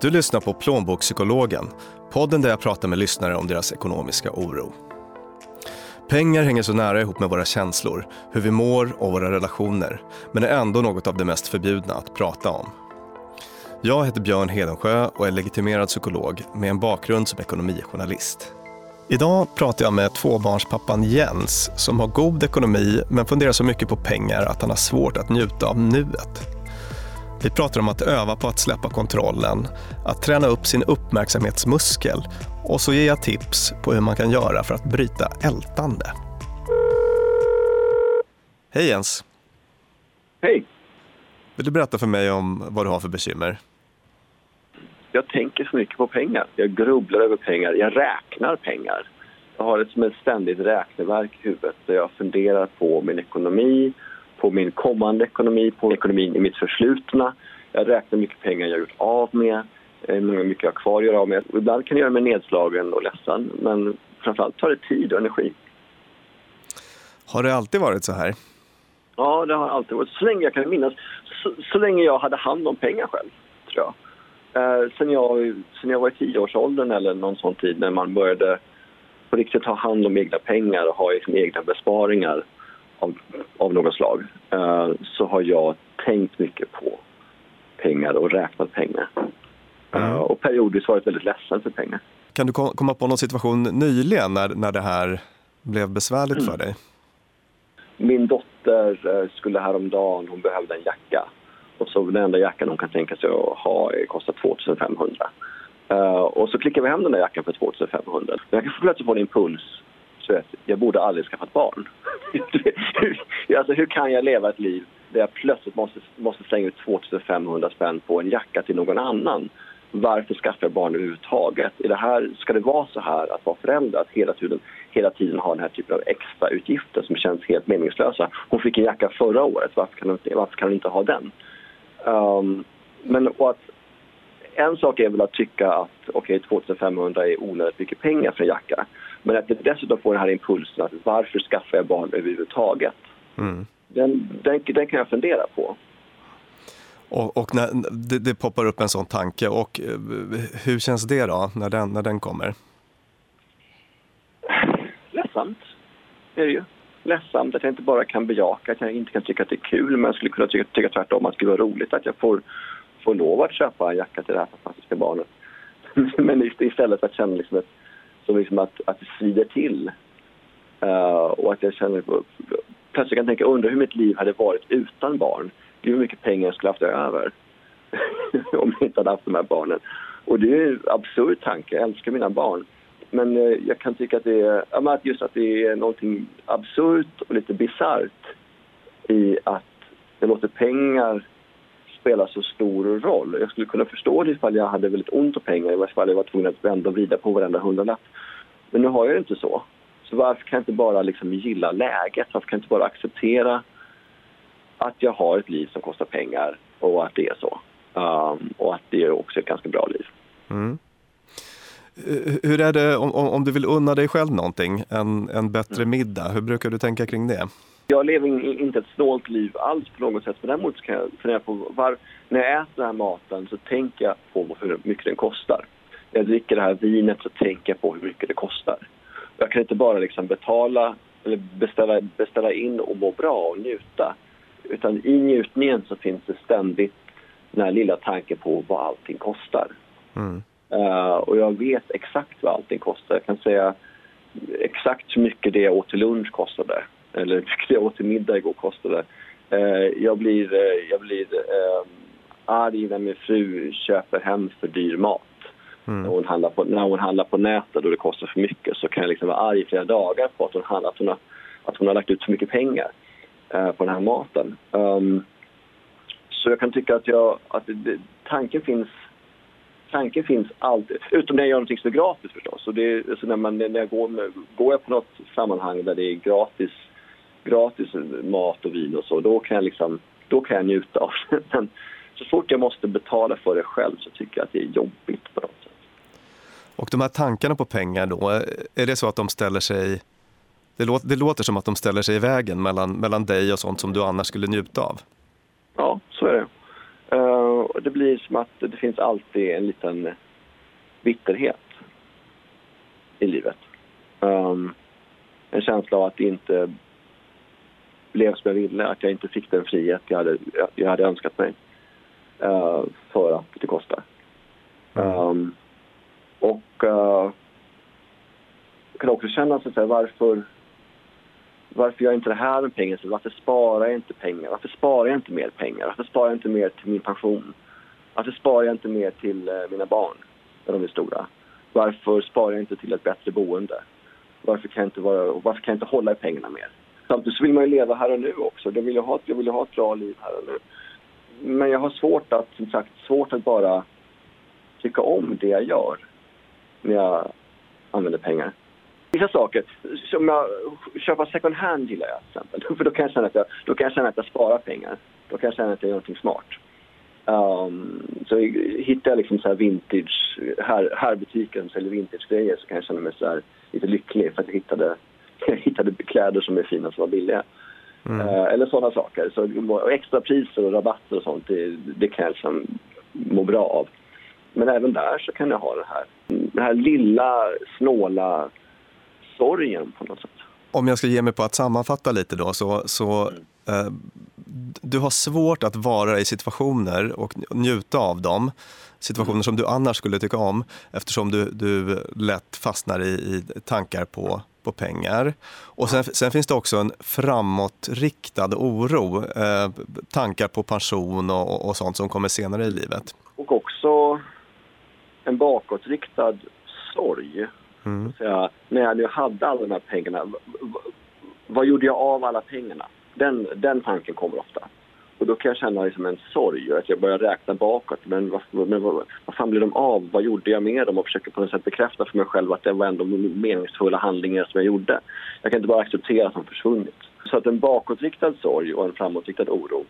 Du lyssnar på Plånbokspsykologen, podden där jag pratar med lyssnare om deras ekonomiska oro. Pengar hänger så nära ihop med våra känslor, hur vi mår och våra relationer, men är ändå något av det mest förbjudna att prata om. Jag heter Björn Hedensjö och är legitimerad psykolog med en bakgrund som ekonomijournalist. Idag pratar jag med tvåbarnspappan Jens som har god ekonomi men funderar så mycket på pengar att han har svårt att njuta av nuet. Vi pratar om att öva på att släppa kontrollen, att träna upp sin uppmärksamhetsmuskel och så ger jag tips på hur man kan göra för att bryta ältande. Hej Jens! Hej! Vill du berätta för mig om vad du har för bekymmer? Jag tänker så mycket på pengar. Jag grubblar över pengar. Jag räknar pengar. Jag har ett som ett ständigt räkneverk i huvudet där jag funderar på min ekonomi, på min kommande ekonomi, på ekonomin i mitt förflutna. Jag räknar mycket pengar jag gjort av med, hur mycket jag har kvar att göra av med. Ibland kan det göra mig nedslagen och ledsen, men framförallt tar det tid och energi. Har det alltid varit så här? Ja, det har alltid varit. Så länge jag kan minnas. Så, så länge jag hade hand om pengar själv, tror jag. Eh, sen, jag sen jag var i tioårsåldern eller någon sån tid när man började på riktigt ta hand om egna pengar och ha liksom egna besparingar av, av något slag eh, så har jag tänkt mycket på pengar och räknat pengar. Mm. Uh, och periodiskt varit väldigt ledsen för pengar. Kan du komma på någon situation nyligen när, när det här blev besvärligt mm. för dig? Min dotter uh, skulle häromdagen, hon behövde en jacka. Och så den enda jackan hon kan tänka sig att ha kostar 2500. Uh, och så klickar vi hem den där jackan för 2500. Jag kan plötsligt få en impuls. Så jag borde aldrig skaffat barn. alltså hur kan jag leva ett liv där jag plötsligt måste, måste slänga ut 2500 spänn på en jacka till någon annan. Varför skaffar jag barn överhuvudtaget? Är det här, ska det vara så här att vara förälder, att hela tiden, hela tiden ha den här typen av extra utgifter som känns helt meningslösa? Hon fick en jacka förra året, varför kan hon, varför kan hon inte ha den? Um, men och att, en sak är väl att tycka att okay, 2500 är onödigt mycket pengar för en jacka. Men att det dessutom får den här impulsen att varför skaffar jag barn överhuvudtaget? Mm den, den, den kan jag fundera på. Och, och när det, det, poppar upp en sån tanke, och eh, hur känns det då när den, när den kommer? Ledsamt, är det ju. Ledsamt att jag inte bara kan bejaka, att jag inte kan tycka att det är kul, men jag skulle kunna tycka, tycka tvärtom att det var roligt att jag får, får lov att köpa en jacka till det här fantastiska barnet. men istället för att känna liksom ett, som liksom att, att det svider till. Uh, och att jag känner plötsligt kan tänka, undra hur mitt liv hade varit utan barn. Gud hur mycket pengar jag skulle haft över om jag inte hade haft de här barnen. Och det är en absurd tanke, jag älskar mina barn. Men uh, jag kan tycka att det är, ja, just att det är någonting absurt och lite bisarrt i att det låter pengar spela så stor roll. Jag skulle kunna förstå det ifall jag hade väldigt ont om pengar, ifall jag var tvungen att vända och vrida på varenda hundralapp. Men nu har jag det inte så. Så varför kan jag inte bara liksom gilla läget? Varför kan jag inte bara acceptera att jag har ett liv som kostar pengar och att det är så? Um, och att det är också ett ganska bra liv. Mm. Hur är det om, om, du vill unna dig själv någonting, en, en bättre mm. middag, hur brukar du tänka kring det? Jag lever inte ett snålt liv alls på något sätt, men däremot kan jag fundera på var, när jag äter den här maten så tänker jag på hur mycket den kostar. När jag dricker det här vinet så tänker jag på hur mycket det kostar. Jag kan inte bara liksom betala eller beställa, beställa in och må bra och njuta. Utan i njutningen så finns det ständigt den här lilla tanken på vad allting kostar. Mm. Uh, och jag vet exakt vad allting kostar. Jag kan säga exakt hur mycket det jag åt till lunch kostade. Eller det jag åt till middag igår kostade. Uh, jag blir, uh, jag blir arg när min fru köper hem för dyr mat. Mm. När, hon handlar på, när hon handlar på nätet och det kostar för mycket så kan jag liksom vara arg i flera dagar på att hon, handlar, att hon, har, att hon har lagt ut för mycket pengar eh, på den här maten. Um, så jag kan tycka att, jag, att det, tanken finns tanken finns alltid, utom när jag gör någonting som är gratis förstås. Och det, alltså när, man, när jag går, med, går jag på något sammanhang där det är gratis, gratis mat och vin och så, då kan jag, liksom, då kan jag njuta av det. Men så fort jag måste betala för det själv så tycker jag att det är jobbigt på något sätt. Och de här tankarna på pengar då, är det så att de ställer sig det låter, det låter som att de ställer sig i vägen mellan, mellan dig och sånt som du annars skulle njuta av. Ja, så är det. Uh, det blir som att det finns alltid en liten bitterhet i livet. Um, en känsla av att inte blev som jag ville, att jag inte fick den frihet jag hade, jag hade önskat mig. Uh, för att det kostar. Um, och uh, jag kan också känna så att varför, varför gör jag inte det här med pengar? Varför sparar jag inte pengar? Varför sparar jag inte mer pengar? Varför sparar jag inte mer till min pension? Varför sparar jag inte mer till uh, mina barn när de är stora? Varför sparar jag inte till ett bättre boende? Varför kan jag inte, vara, varför kan jag inte hålla i pengarna mer? Samtidigt så vill man ju leva här och nu också. Jag vill ju ha, jag vill ha ett bra liv här och nu. Men jag har svårt att, som sagt, svårt att bara tycka om det jag gör när jag använder pengar. Vissa saker, som jag köpa second hand gillar jag till exempel. För då kan jag känna att jag, då kan jag, känna att jag sparar pengar. Då kan jag känna att jag gör någonting smart. Um, så hittar jag liksom så här vintage, här, här butiken som säljer vintage-grejer så kan jag känna mig så här lite lycklig för att jag hittade, hittade kläder som är fina som var billiga. Mm. Uh, eller sådana saker. Så extra priser och rabatter och sånt, det, det kan jag liksom må bra av. Men även där så kan jag ha det här, den här lilla snåla sorgen på något sätt. Om jag ska ge mig på att sammanfatta lite då så, så eh, du har svårt att vara i situationer och njuta av dem, situationer som du annars skulle tycka om eftersom du, du lätt fastnar i, i tankar på, på pengar. Och sen, sen, finns det också en framåtriktad oro, eh, tankar på pension och, och sånt som kommer senare i livet. Och också en bakåtriktad sorg. Mm. Så när jag nu hade alla de här pengarna, vad gjorde jag av alla pengarna? Den, den tanken kommer ofta. Och då kan jag känna liksom en sorg och att jag börjar räkna bakåt. Men, vad, men vad, vad fan blev de av? Vad gjorde jag med dem? Och försöker på något sätt bekräfta för mig själv att det var ändå meningsfulla handlingar som jag gjorde. Jag kan inte bara acceptera att de försvunnit. Så att en bakåtriktad sorg och en framåtriktad oro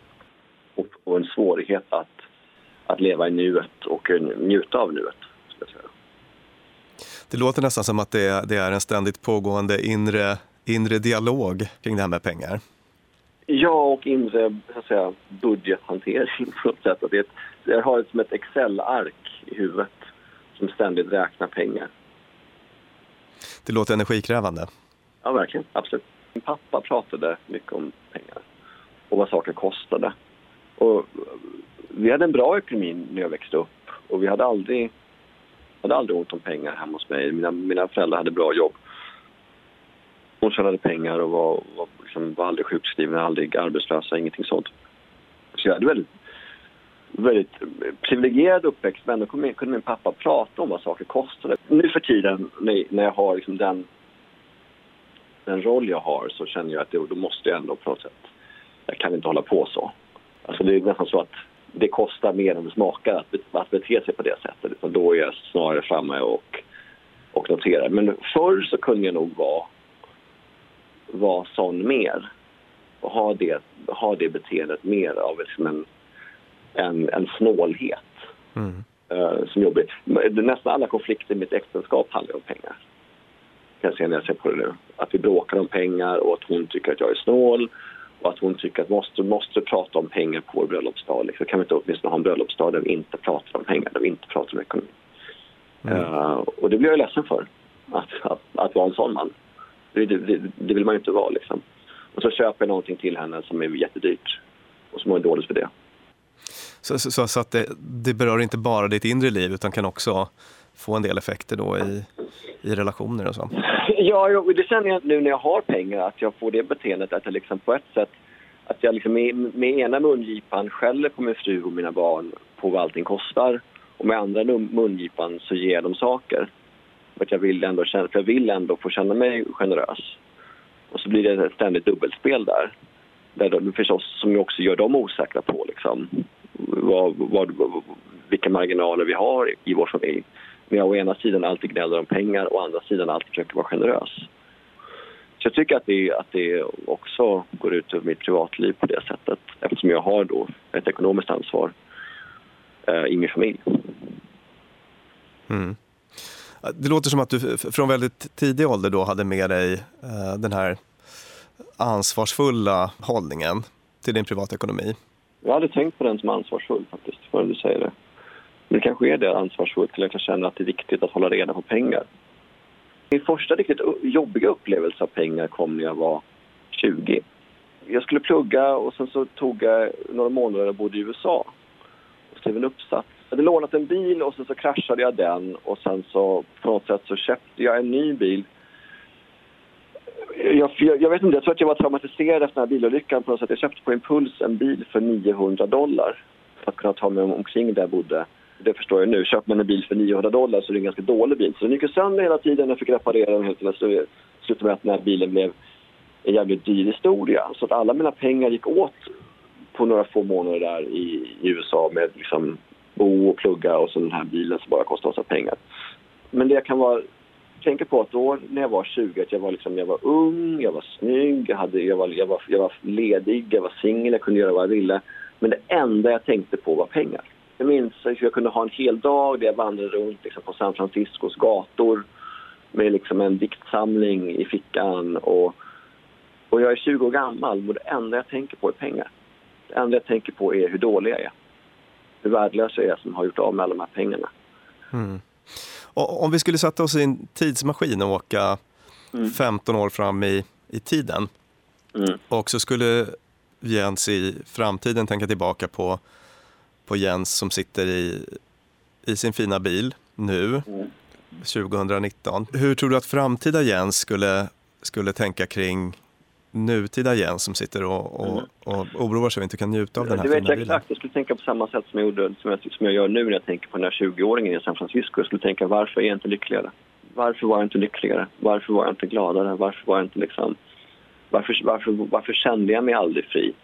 och, och en svårighet att, att leva i nuet och njuta av nuet. Det låter nästan som att det, det är en ständigt pågående inre, inre dialog kring det här med pengar. Ja, och inre så att säga, budgethantering på något sätt. Det jag har det som ett Excel-ark i huvudet som ständigt räknar pengar. Det låter energikrävande. Ja, verkligen. Absolut. Min pappa pratade mycket om pengar och vad saker kostade. Och vi hade en bra ekonomi när jag växte upp och vi hade aldrig, hade aldrig ont om pengar hemma hos mig. Mina, mina föräldrar hade bra jobb. Hon tjänade pengar och var, var, liksom, var aldrig sjukskriven, aldrig arbetslösa, ingenting sånt. Så jag hade väldigt, väldigt privilegierad uppväxt men ändå kunde, min pappa prata om vad saker kostade. Nu för tiden när, när jag har liksom den, den roll jag har så känner jag att det, då måste jag ändå på något sätt, jag kan inte hålla på så. Alltså det är nästan så att det kostar mer än det smakar att, att bete sig på det sättet. Utan då är jag snarare framme och, och noterar. Men förr så kunde jag nog vara vara sån mer och ha det, ha det beteendet mer av liksom en, en, en snålhet mm. uh, som jobbigt. Nästan alla konflikter i mitt äktenskap handlar om pengar. Kan jag se när jag ser på det nu. Att vi bråkar om pengar och att hon tycker att jag är snål och att hon tycker att måste måste prata om pengar på vår bröllopsdag. Liksom. Kan vi inte åtminstone ha en bröllopsdag där vi inte pratar om pengar, där vi inte pratar om ekonomi? Mm. Uh, och det blir jag ledsen för, att, att, att vara en sån man. Det, det, det, vill man ju inte vara liksom. Och så köper jag någonting till henne som är jättedyrt och så mår jag dåligt för det. Så, så, så att det, det, berör inte bara ditt inre liv utan kan också få en del effekter då i, i relationer och så? Ja, det känner jag nu när jag har pengar att jag får det beteendet att jag liksom på ett sätt att jag liksom med, med ena mungipan skäller på min fru och mina barn på vad allting kostar och med andra mungipan så ger jag dem saker. För att jag vill ändå, känna, för jag vill ändå få känna mig generös. Och så blir det ett ständigt dubbelspel där. där de, förstås, som också gör dem osäkra på liksom, vad, vad, vilka marginaler vi har i vår familj. Men jag å ena sidan alltid gnäller om pengar och å andra sidan alltid försöker vara generös. Så jag tycker att det, att det också går ut över mitt privatliv på det sättet eftersom jag har då ett ekonomiskt ansvar eh, i min familj. Mm. Det låter som att du från väldigt tidig ålder då hade med dig eh, den här ansvarsfulla hållningen till din privatekonomi. Jag har aldrig tänkt på den som ansvarsfull faktiskt, förrän du säger det. Men det kanske är det ansvarsfullt, eller jag känner att det är viktigt att hålla reda på pengar. Min första riktigt jobbiga upplevelse av pengar kom när jag var 20. Jag skulle plugga och sen så tog jag några månader och bodde i USA och skrev en uppsats. Jag hade lånat en bil och sen så kraschade jag den och sen så på något sätt så köpte jag en ny bil. Jag, jag, jag vet inte, jag tror att jag var traumatiserad efter den här bilolyckan på något sätt. Jag köpte på impuls en bil för 900 dollar för att kunna ta mig omkring där jag bodde det förstår jag nu. Köper man en bil för 900 dollar så är det en ganska dålig bil. Så den gick sönder hela tiden. Jag fick reparera den helt till slutade med att den här bilen blev en jävligt dyr historia. Så att alla mina pengar gick åt på några få månader där i, i USA med liksom bo och plugga och så den här bilen som bara kostar oss pengar. Men det jag kan vara tänka på att då när jag var 20 att jag var, liksom, jag var ung, jag var snygg, jag, hade, jag, var, jag, var, jag var ledig, jag var singel, jag kunde göra vad jag ville. Men det enda jag tänkte på var pengar. Jag minns att jag kunde ha en hel dag där jag vandrade runt liksom, på San Franciscos gator med liksom en diktsamling i fickan. Och, och jag är 20 år gammal och det enda jag tänker på är pengar. Det enda jag tänker på är hur dålig jag är. Hur värdelös jag är som har gjort av med alla de här pengarna. Mm. Om vi skulle sätta oss i en tidsmaskin och åka mm. 15 år fram i, i tiden mm. och så skulle Jens i framtiden tänka tillbaka på på Jens som sitter i, i sin fina bil nu, mm. 2019. Hur tror du att framtida Jens skulle, skulle tänka kring nutida Jens som sitter och, och, mm. och oroar sig och inte kan njuta av den här fina jag exakt. Jag skulle tänka på samma sätt som jag, gjorde, som jag, som jag gör nu när jag tänker på den här 20-åringen i San Francisco. Jag skulle tänka varför är jag inte lyckligare? Varför var jag inte lyckligare? Varför var jag inte gladare? Varför var jag inte liksom... Varför, varför, varför kände jag mig aldrig fri?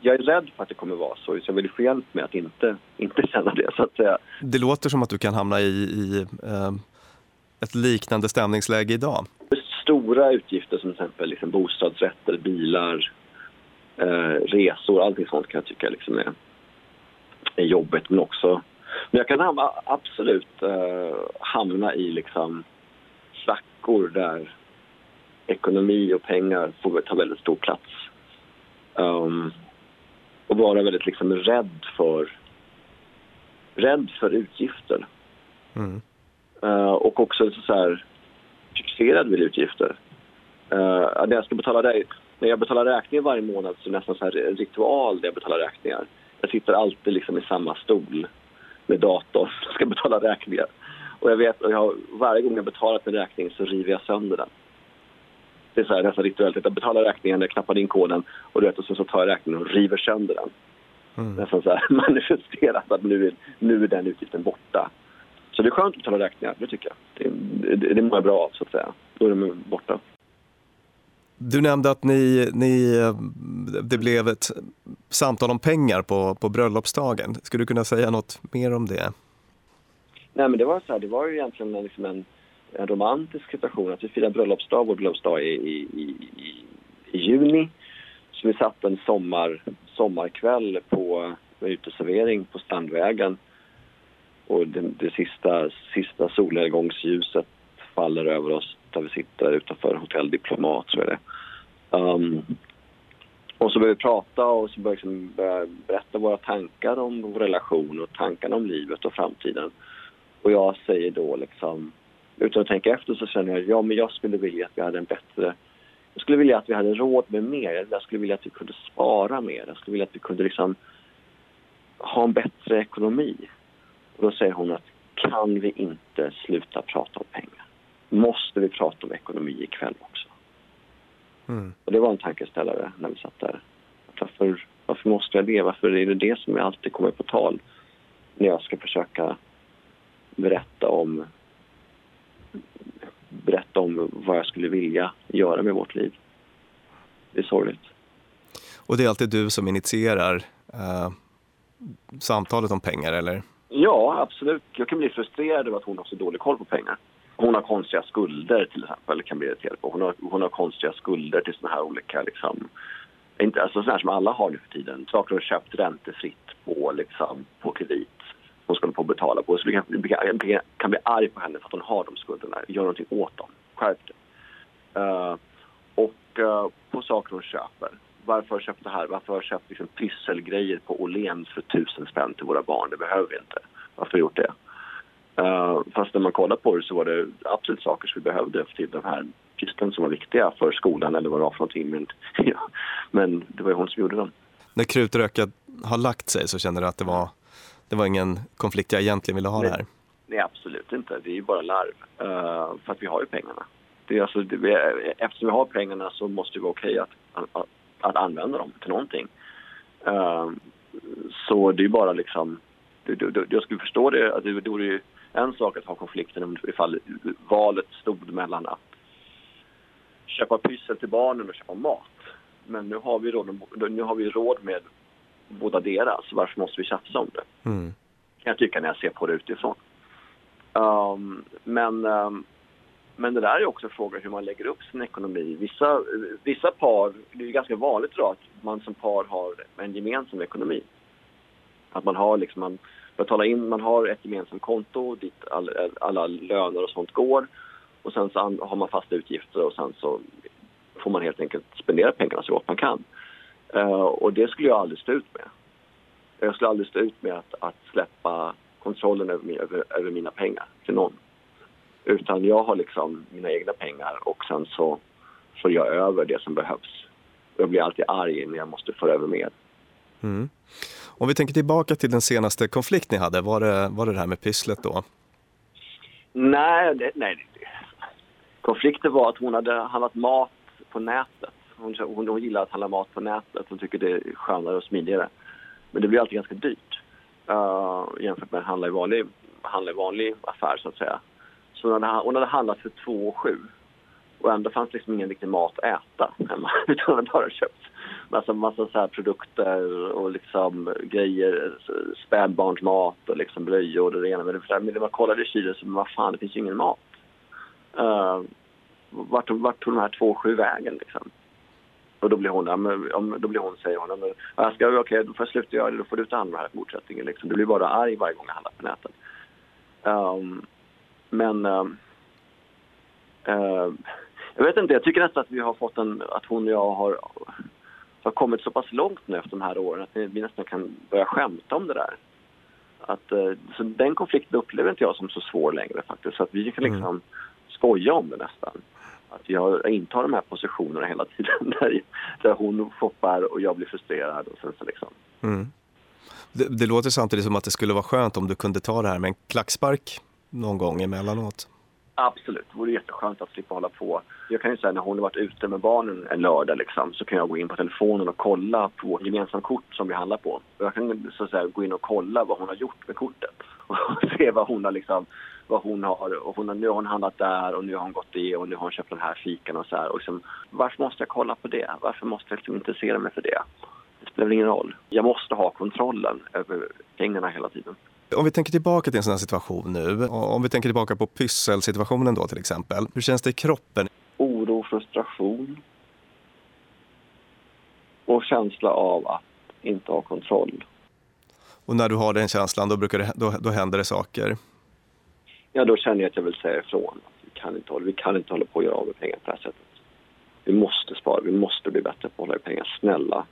jag är rädd för att det kommer vara så, så jag vill få hjälp med att inte, inte känna det. Så att säga. Det låter som att du kan hamna i, i eh, ett liknande stämningsläge idag. Stora utgifter som till exempel liksom bostadsrätter, bilar, eh, resor, allting sånt kan jag tycka liksom är, är jobbigt. Men också, men jag kan hamna, absolut eh, hamna i liksom svackor där ekonomi och pengar får ta väldigt stor plats. Um, och vara väldigt liksom rädd för rädd för utgifter. Mm. Uh, och också så här, fixerad vid utgifter. Uh, när, jag ska betala när jag betalar räkningar varje månad så är det nästan så här ritual där jag betalar räkningar. Jag sitter alltid liksom i samma stol med datorn och ska betala räkningar. Och jag vet, och jag, varje gång jag betalat en räkning så river jag sönder den det är så här, nästan rituellt. Jag betalar räkningen, jag knappar in koden och, vet, och sen så tar jag räkningen och river sönder den. Mm. Nästan så här manifesterat att nu är, nu är den utgiften borta. Så det är skönt att betala räkningar, det tycker jag. Det, det, det mår jag bra av, så att säga. Då är de borta. Du nämnde att ni, ni, det blev ett samtal om pengar på, på bröllopsdagen. Skulle du kunna säga något mer om det? Nej, men det var så här, det var ju egentligen liksom en en romantisk situation. Att vi firar bröllopsdag, vår bröllopsdag i, i, i, i juni. Så vi satt en sommar, sommarkväll på uteservering på Strandvägen. Och det, det sista, sista solnedgångsljuset faller över oss där vi sitter utanför Hotell Diplomat, så är det um, Och så börjar vi prata och så börjar liksom berätta våra tankar om vår relation och tankarna om livet och framtiden. Och jag säger då liksom utan att tänka efter så känner jag ja men jag skulle vilja att vi hade en bättre... Jag skulle vilja att vi hade råd med mer. Jag skulle vilja att vi kunde spara mer. Jag skulle vilja att vi kunde liksom ha en bättre ekonomi. Och då säger hon att kan vi inte sluta prata om pengar? Måste vi prata om ekonomi ikväll också? Mm. Och det var en tankeställare när vi satt där. Varför, varför måste jag det? Varför är det det som alltid kommer på tal när jag ska försöka berätta om berätta om vad jag skulle vilja göra med vårt liv. Det är sorgligt. Och det är alltid du som initierar eh, samtalet om pengar, eller? Ja, absolut. Jag kan bli frustrerad över att hon har så dålig koll på pengar. Hon har konstiga skulder till exempel, kan bli irriterad på. Hon har, hon har konstiga skulder till såna här olika, liksom, inte, alltså sådana som alla har nu för tiden. Saker hon har köpt räntefritt på, liksom, på kredit hon ska på att betala på. Så du kan, kan bli arg på henne för att hon har de skulderna. Gör någonting åt dem. Skärp dig. Uh, och uh, på saker hon köper varför har jag köpt det här? Varför har jag köpt liksom pysselgrejer på Åhléns för tusen spänn till våra barn? Det behöver vi inte. Varför har jag gjort det? Uh, fast när man kollar på det så var det absolut saker som vi behövde till de här pysslen som var viktiga för skolan eller vad det var för någonting. Men, ja, men det var ju hon som gjorde dem. När krutrökat har lagt sig så känner du att det var, det var ingen konflikt jag egentligen ville ha nej, det här? Nej, absolut inte. Det är ju bara larv. Uh, för att vi har ju pengarna. Det är alltså, det, eftersom vi har pengarna så måste det vara okej att, att, att använda dem till någonting. Uh, så det är bara liksom... Jag skulle förstå det. Att det, det vore ju en sak att ha konflikten ifall valet stod mellan att köpa pyssel till barnen och köpa mat. Men nu har vi råd, nu har vi råd med båda deras. Varför måste vi tjafsa om det? Mm. Kan jag tycka när jag ser på det utifrån. Um, men, um, men det där är också en fråga hur man lägger upp sin ekonomi. Vissa, vissa par, det är ganska vanligt då att man som par har en gemensam ekonomi. Att man har liksom, man betalar in, man har ett gemensamt konto dit all, alla löner och sånt går. Och sen så har man fasta utgifter och sen så får man helt enkelt spendera pengarna så gott man kan. Uh, och det skulle jag aldrig stå ut med. Jag skulle aldrig stå ut med att, att släppa kontrollen över, över, över, mina pengar till någon. Utan jag har liksom mina egna pengar och sen så får jag över det som behövs. Jag blir alltid arg när jag måste få över mer. Mm. Om vi tänker tillbaka till den senaste konflikt ni hade, var det var det, det här med pysslet då? Nej, det, nej. Konflikten var att hon hade handlat mat på nätet. Hon, hon, hon gillar att handla mat på nätet. Hon tycker det är skönare och smidigare. Men det blir alltid ganska dyrt uh, jämfört med att handla i vanlig, handla i vanlig affär så att säga. Så hon hade, hon hade handlat för 2 7 och ändå fanns liksom ingen riktig mat att äta hemma. Utan hon hade bara köpt massa, massa så produkter och liksom grejer, spädbarnsmat och liksom blöjor och det ena med det där. Men när man kollade i kylen så, vad fan, det finns ju ingen mat. Uh, vart, vart tog de här två sju vägen liksom? Och då blir hon, om, då blir hon säger hon, jag ska, okej okay, då får jag sluta göra det, då får du ta hand om det här i fortsättningen liksom. Du blir bara arg varje gång jag handlar på nätet. Um, men um, uh, jag vet inte, jag tycker nästan att vi har fått en, att hon och jag har, har kommit så pass långt nu efter de här åren att vi nästan kan börja skämta om det där. Att, uh, så den konflikten upplever inte jag som så svår längre faktiskt. Så att vi kan liksom mm. skoja om det nästan att jag intar de här positionerna hela tiden där, där hon shoppar och jag blir frustrerad och sen så liksom. Mm. Det, det, låter samtidigt som att det skulle vara skönt om du kunde ta det här med en klackspark någon gång emellanåt. Absolut, det vore jätteskönt att slippa hålla på. Jag kan ju säga när hon har varit ute med barnen en lördag liksom, så kan jag gå in på telefonen och kolla på vårt gemensamma kort som vi handlar på. Och jag kan så att säga, gå in och kolla vad hon har gjort med kortet och se vad hon har liksom vad hon har. Och hon, nu har hon handlat där och nu har hon gått det och nu har hon köpt den här fikan och så här. Och liksom, varför måste jag kolla på det? Varför måste jag liksom intressera mig för det? Det spelar ingen roll. Jag måste ha kontrollen över pengarna hela tiden. Om vi tänker tillbaka till en sån här situation nu, om vi tänker tillbaka på pysselsituationen då till exempel. Hur känns det i kroppen? Oro, frustration och känsla av att inte ha kontroll. Och när du har den känslan, då, brukar det, då, då händer det saker? ja då känner jag att jag vill säga ifrån. Vi kan inte, vi kan inte hålla på att göra av med pengar på det här sättet. Vi måste spara, vi måste bli bättre på att hålla i pengar. Snälla,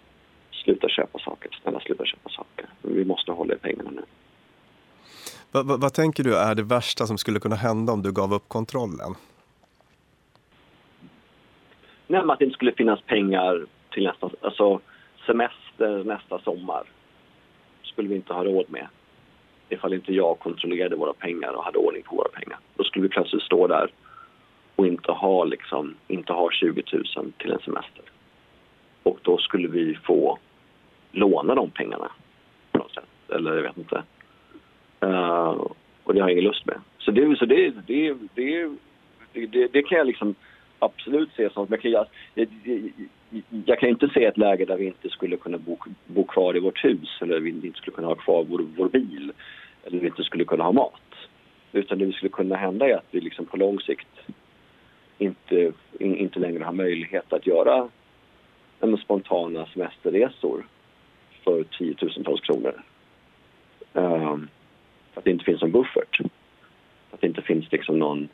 sluta köpa saker. Snälla, sluta köpa saker. Vi måste hålla i pengarna nu. Va, va, vad tänker du är det värsta som skulle kunna hända om du gav upp kontrollen? Nej, att det inte skulle finnas pengar till nästa, alltså semester nästa sommar skulle vi inte ha råd med ifall inte jag kontrollerade våra pengar och hade ordning på våra pengar. Då skulle vi plötsligt stå där och inte ha, liksom, inte ha 20 000 till en semester. Och då skulle vi få låna de pengarna på något sätt. Eller jag vet inte. Uh, och det har jag ingen lust med. Så det, så det, det, det, det, det kan jag liksom absolut se som... Jag kan, jag, jag, jag kan inte se ett läge där vi inte skulle kunna bo, bo kvar i vårt hus eller vi inte skulle kunna ha kvar vår, vår bil eller vi inte skulle kunna ha mat. Utan det som skulle kunna hända är att vi liksom på lång sikt inte, in, inte längre har möjlighet att göra en spontana semesterresor för tiotusentals kronor. Um, att det inte finns en buffert. Att det inte finns liksom någon,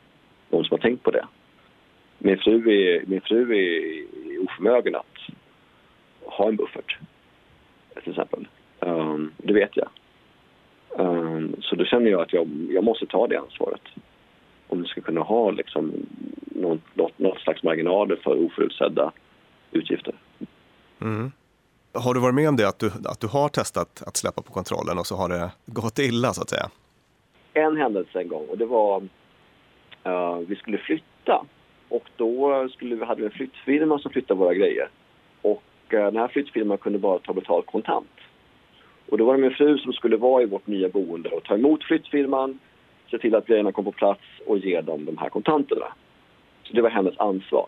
någon som har tänkt på det. Min fru är, min fru är oförmögen att ha en buffert, till exempel. Um, det vet jag. Um, så då känner jag att jag, jag måste ta det ansvaret. Om vi ska kunna ha liksom, något, något, något slags marginaler för oförutsedda utgifter. Mm. Har du varit med om det, att du, att du har testat att släppa på kontrollen och så har det gått illa så att säga? En händelse en gång och det var uh, vi skulle flytta och då skulle vi, hade vi en flyttfirma som flyttade våra grejer. Och uh, den här flyttfirman kunde bara ta betalt kontant. Och då var det min fru som skulle vara i vårt nya boende och ta emot flyttfirman, se till att grejerna kom på plats och ge dem de här kontanterna. Så det var hennes ansvar.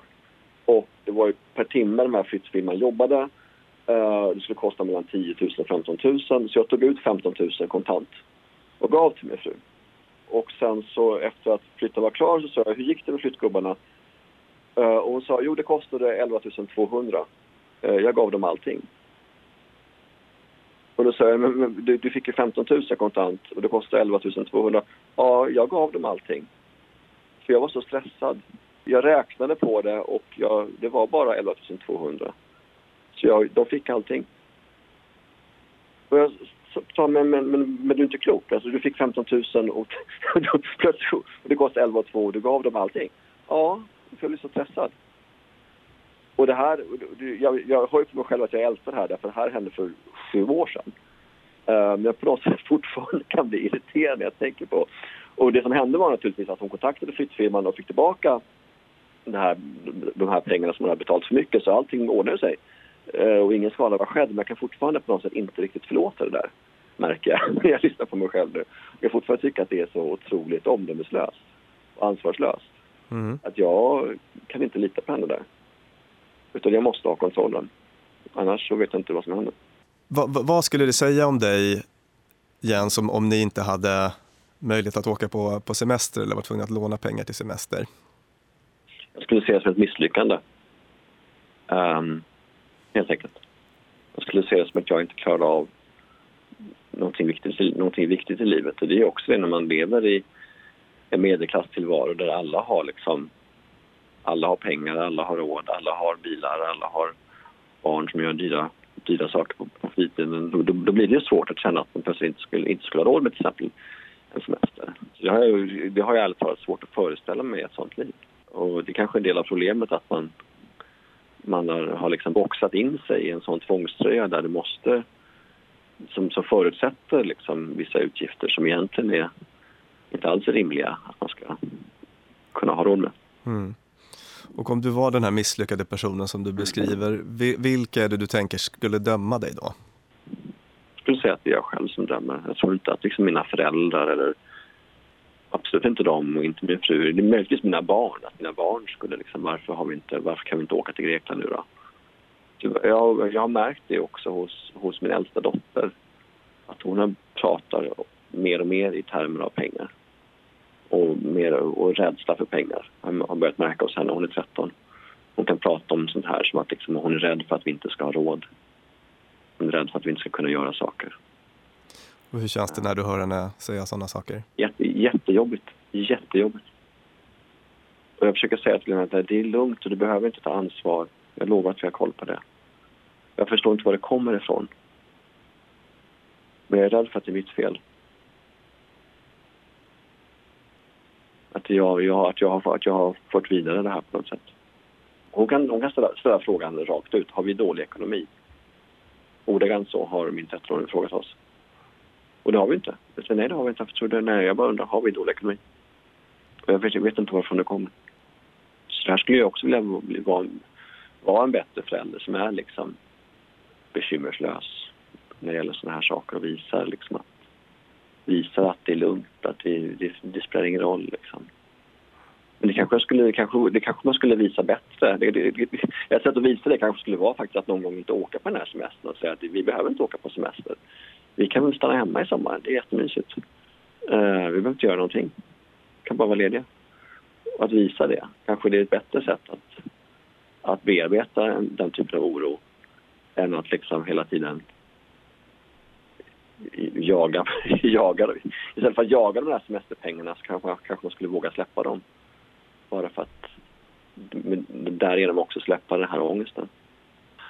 Och det var ju per timme de här flyttfirman jobbade. Eh, det skulle kosta mellan 10 000 och 15 000. Så jag tog ut 15 000 kontant och gav till min fru. Och sen så efter att flytten var klar så sa jag, hur gick det med flyttgubbarna? Eh, och hon sa, jo det kostade 11 200. Eh, jag gav dem allting. Och då sa jag, men, men du, du, fick ju 15 000 kontant och det kostade 11 200. Ja, jag gav dem allting. För jag var så stressad. Jag räknade på det och jag, det var bara 11 200. Så jag, de fick allting. Och jag sa, men, men, men, men, du är inte klok. Alltså, du fick 15 000 och, och, plötsligt, det kostade 11 200 och du gav dem allting. Ja, jag blev så stressad. Och det här, jag, jag hör ju på mig själv att jag älskar det här därför det här hände för sju år sedan. Men jag på något sätt fortfarande kan bli irriterad när jag tänker på. Och det som hände var naturligtvis att hon kontaktade flyttfirman och fick tillbaka det här, de här pengarna som hon hade betalt för mycket så allting ordnade sig. Uh, och ingen skada var skedd men jag kan fortfarande på något sätt inte riktigt förlåta det där. Märker jag när jag lyssnar på mig själv nu. Jag fortfarande tycker att det är så otroligt omdömeslöst och ansvarslöst. Mm. Att jag kan inte lita på henne där. Utan jag måste ha kontrollen. Annars så vet jag inte vad som händer. Va, va, vad skulle det säga om dig, Jens, om, om ni inte hade möjlighet att åka på, på semester eller var tvungna att låna pengar till semester? Jag skulle se det som ett misslyckande. Um, helt enkelt. Jag skulle se det som att jag inte klarade av någonting viktigt, någonting viktigt i livet. Och det är också det när man lever i en medelklasstillvaro där alla har liksom alla har pengar, alla har råd, alla har bilar, alla har barn som gör dyra, dyra saker på, på fritiden. Då, då, då, blir det svårt att känna att man plötsligt inte skulle, inte skulle ha råd med till exempel en semester. Så det har jag, det har jag ärligt talat svårt att föreställa mig ett sånt liv. Och det är kanske en del av problemet att man, man har, liksom boxat in sig i en sån tvångströja där det måste som, som förutsätter liksom vissa utgifter som egentligen är inte alls rimliga att man ska kunna ha råd med. Mm. Och om du var den här misslyckade personen som du beskriver, vilka är det du tänker skulle döma dig då? Jag skulle säga att det är jag själv som dömer. Jag tror inte att liksom mina föräldrar eller absolut inte dem och inte min fru. Det är möjligtvis mina barn. Att mina barn skulle liksom, varför, har vi inte, varför kan vi inte åka till Grekland nu då? Jag, jag har märkt det också hos, hos min äldsta dotter. Att hon pratar mer och mer i termer av pengar och, mer, och rädsla för pengar. Jag har börjat märka hos henne, hon är 13. Hon kan prata om sånt här som att liksom, hon är rädd för att vi inte ska ha råd. Hon är rädd för att vi inte ska kunna göra saker. Och hur känns det när du hör henne säga sådana saker? Jätte, jättejobbigt. Jättejobbigt. Och jag försöker säga till henne att det är lugnt och du behöver inte ta ansvar. Jag lovar att vi har koll på det. Jag förstår inte var det kommer ifrån. Men jag är rädd för att det är mitt fel. att jag, jag, att, jag har, att jag har fått vidare det här på något sätt. Hon kan, hon kan ställa, ställa frågan rakt ut. Har vi dålig ekonomi? Ordagrant så har min 13-åring frågat oss. Och det har vi inte. Jag säger, nej, det har vi inte. Så det, nej, jag bara undrar, har vi dålig ekonomi? Och jag vet, jag vet inte varifrån det kommer. Så där skulle jag också vilja vara, vara en bättre förälder som är liksom bekymmerslös när det gäller sådana här saker och visar liksom att visar att det är lugnt, att det, det, det spelar ingen roll. Liksom. Men det kanske, skulle, kanske, det kanske man skulle visa bättre. Det, det, det, ett sätt att visa det kanske skulle vara faktiskt att någon gång inte åka på den här semestern och säga att vi behöver inte åka på semester. Vi kan väl stanna hemma i sommar, det är jättemysigt. Uh, vi behöver inte göra någonting. Vi kan bara vara lediga. Och att visa det, kanske det är ett bättre sätt att, att bearbeta den typen av oro än att liksom hela tiden jaga, jaga, istället för att jaga de här semesterpengarna så kanske, kanske man skulle våga släppa dem. Bara för att därigenom också släppa den här ångesten.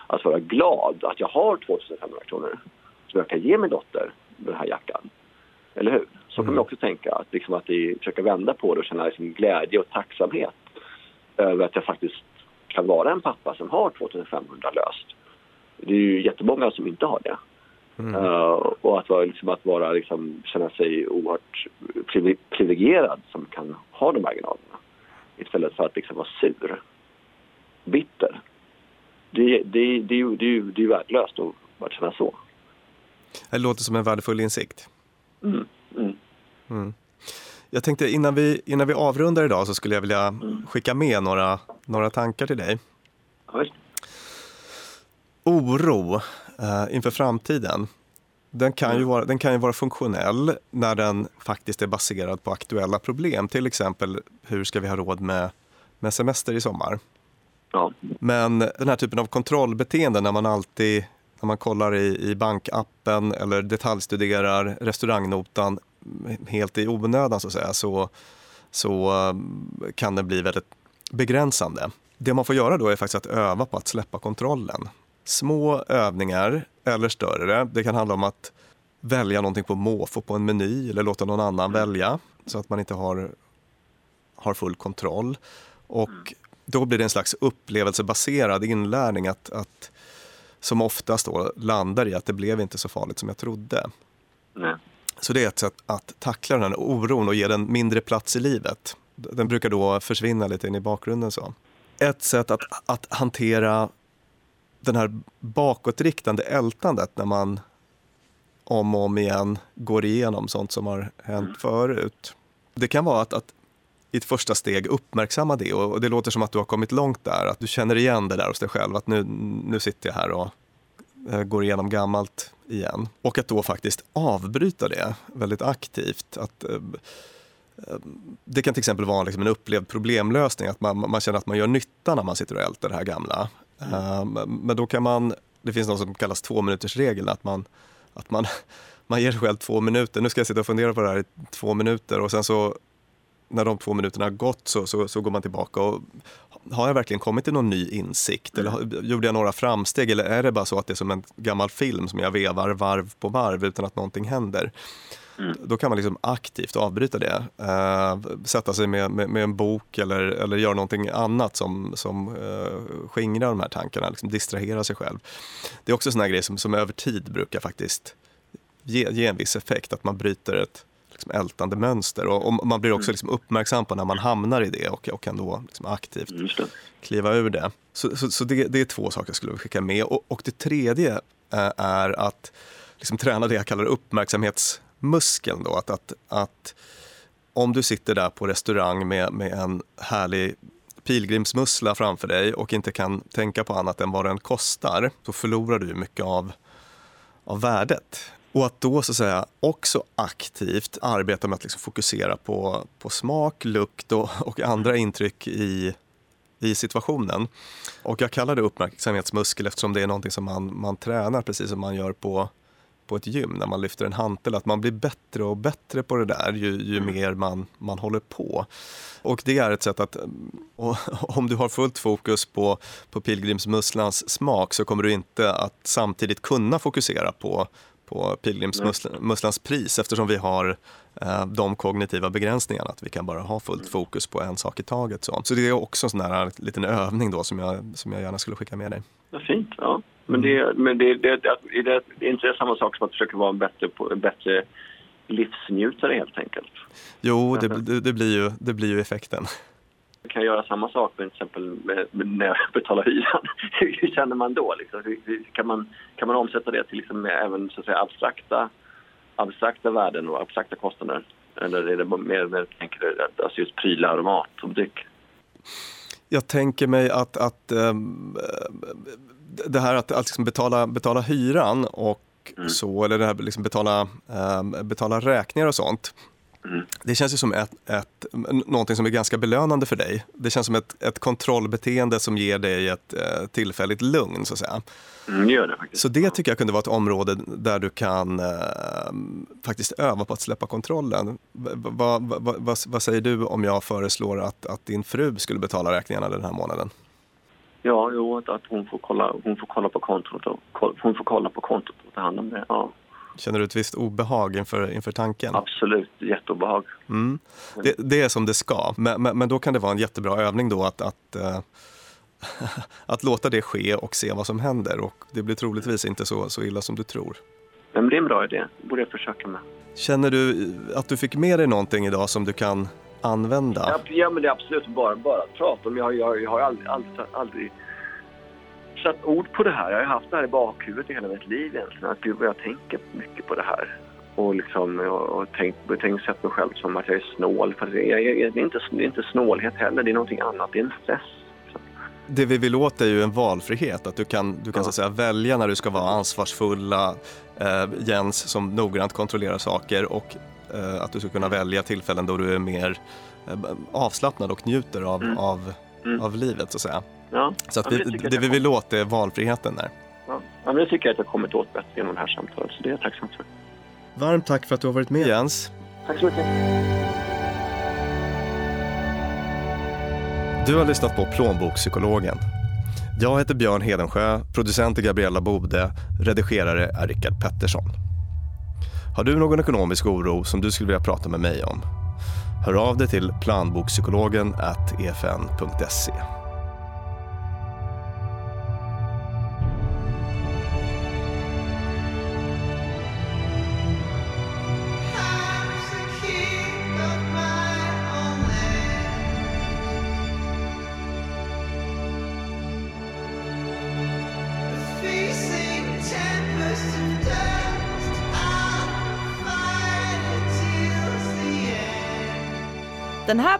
att vara glad att jag har 2500 kronor som jag kan ge min dotter den här jackan. Eller hur? Så kan man också tänka, att, liksom att vi försöker vända på det och känna liksom glädje och tacksamhet över att jag faktiskt kan vara en pappa som har 2500 löst. Det är ju jättemånga som inte har det. Mm. Uh, och att vara, liksom, att vara liksom, känna sig oerhört privilegierad som kan ha de marginalerna istället för att liksom vara sur, bitter. Det, det, det, det, det, är ju värdelöst att känna så. Det låter som en värdefull insikt. Mm. Mm. Mm. Jag tänkte innan vi, innan vi avrundar idag så skulle jag vilja mm. skicka med några, några tankar till dig. Oj. Oro eh, inför framtiden, den kan, ju vara, den kan ju vara funktionell när den faktiskt är baserad på aktuella problem. Till exempel, hur ska vi ha råd med, med semester i sommar? Ja. Men den här typen av kontrollbeteende när man alltid när man kollar i, i bankappen eller detaljstuderar restaurangnotan helt i onödan så säga, så, så um, kan det bli väldigt begränsande. Det man får göra då är faktiskt att öva på att släppa kontrollen. Små övningar eller större. Det kan handla om att välja någonting på måfå på en meny eller låta någon annan välja så att man inte har, har full kontroll. Och då blir det en slags upplevelsebaserad inlärning att, att som oftast då landar i att det blev inte så farligt som jag trodde. Nej. Så det är ett sätt att tackla den här oron och ge den mindre plats i livet. Den brukar då försvinna lite in i bakgrunden. så. Ett sätt att, att hantera den här bakåtriktande ältandet när man om och om igen går igenom sånt som har hänt mm. förut. Det kan vara att, att i ett första steg uppmärksamma det och det låter som att du har kommit långt där, att du känner igen det där hos dig själv, att nu, nu sitter jag här och eh, går igenom gammalt igen. Och att då faktiskt avbryta det väldigt aktivt. Att, eh, eh, det kan till exempel vara liksom en upplevd problemlösning, att man, man känner att man gör nytta när man sitter och ältar det här gamla. Mm. Men då kan man, det finns något som kallas två minuters regeln att man, att man, man ger sig själv två minuter. Nu ska jag sitta och fundera på det här i två minuter och sen så när de två minuterna har gått så, så, så, går man tillbaka och har jag verkligen kommit till någon ny insikt? Mm. Eller gjorde jag några framsteg? Eller är det bara så att det är som en gammal film som jag vevar varv på varv utan att någonting händer? Mm. Då kan man liksom aktivt avbryta det. Uh, sätta sig med, med, med, en bok eller, eller göra någonting annat som, som uh, skingrar de här tankarna, liksom distrahera sig själv. Det är också sådana grejer som, som över tid brukar faktiskt ge, ge en viss effekt, att man bryter ett liksom ältande mönster. Och, och man blir också mm. liksom uppmärksam på när man hamnar i det och, och kan då liksom aktivt kliva ur det. Så, så, så det, det, är två saker jag skulle skicka med. Och, och det tredje eh, är att liksom träna det jag kallar Muskeln Då. Att, att, att om du sitter där på restaurang med, med en härlig pilgrimsmussla framför dig och inte kan tänka på annat än vad den kostar, så förlorar du mycket av, av värdet. Och att då så att säga också aktivt arbeta med att liksom fokusera på, på smak, lukt och, och andra intryck i, i situationen. Och jag kallar det uppmärksamhetsmuskel eftersom det är någonting som man, man tränar precis som man gör på, på ett gym när man lyfter en hantel. Att man blir bättre och bättre på det där ju, ju mm. mer man, man håller på. Och det är ett sätt att, om du har fullt fokus på, på pilgrimsmusslans smak så kommer du inte att samtidigt kunna fokusera på på pilgrimsmusslans pris eftersom vi har eh, de kognitiva begränsningarna att vi kan bara ha fullt fokus på en sak i taget. Så, så det är också en sån här liten övning då som jag, som jag gärna skulle skicka med dig. Ja, fint, ja. Men, det, men det, det, det, det, är inte samma sak som att försöka vara en bättre, en bättre livsnjutare helt enkelt? Jo, det, det, det, blir ju, det blir ju effekten kan göra samma sak med, till exempel med, när jag betalar hyran. hur känner man då? Liksom? Kan, man, kan man omsätta det till liksom även så att säga, abstrakta, abstrakta värden och abstrakta kostnader? Eller är det mer när tänker du, alltså just prylar och mat och dryck? Jag tänker mig att, att um, det här att, att liksom betala, betala hyran och mm. så, eller det här liksom betala, um, betala räkningar och sånt det känns ju som ett, ett, någonting som är ganska belönande för dig. Det känns som ett, ett kontrollbeteende som ger dig ett eh, tillfälligt lugn, så att säga. Mm, gör det faktiskt. Så det tycker jag kunde vara ett område där du kan eh, faktiskt öva på att släppa kontrollen. Va, va, va, vad säger du om jag föreslår att, att din fru skulle betala räkningarna den här månaden? Ja, jo, att, att hon, får kolla, hon får kolla på kontot och hon får kolla på kontot och ta hand om det. Ja. Känner du ett visst obehag inför, inför tanken? Absolut, jätteobehag. Mm. Det, det, är som det ska, men, men, men, då kan det vara en jättebra övning då att, att, äh, att låta det ske och se vad som händer. Och det blir troligtvis inte så, så illa som du tror. Men det är en bra idé, det borde jag försöka med. Känner du att du fick med dig någonting idag som du kan använda? Ja, ja men det är absolut bara, bara att prata om. Jag, jag, jag har aldrig, aldrig, aldrig satt ord på det här. Jag har haft det här i bakhuvudet i hela mitt liv egentligen. Att gud vad jag tänker mycket på det här. Och liksom, jag har tänkt, tänkt sett mig själv som att jag är snål. För jag, jag, det, är inte, det är inte snålhet heller, det är någonting annat. Det är en stress. Det vi vill åt är ju en valfrihet, att du kan, du kan så säga, välja när du ska vara ansvarsfulla eh, Jens som noggrant kontrollerar saker och att du ska kunna välja tillfällen då du är mer eh, avslappnad och njuter av, mm. av, mm. av livet så att säga. Ja. Så att vi, det, det vi vill åt är valfriheten där. Ja. ja, men det tycker jag att jag kommit åt bättre genom det här samtalet, så det är jag tacksam för. Varmt tack för att du har varit med Jens. Tack så mycket. Du har lyssnat på Plånbokspsykologen. Jag heter Björn Hedensjö, producent är Gabriella Bode, redigerare är Rickard Pettersson. Har du någon ekonomisk oro som du skulle vilja prata med mig om? Hör av dig till planbokpsykologen efn.se.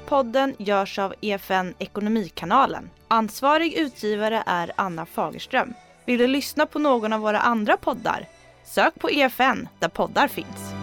podden görs av EFN Ekonomikanalen. Ansvarig utgivare är Anna Fagerström. Vill du lyssna på någon av våra andra poddar? Sök på EFN där poddar finns.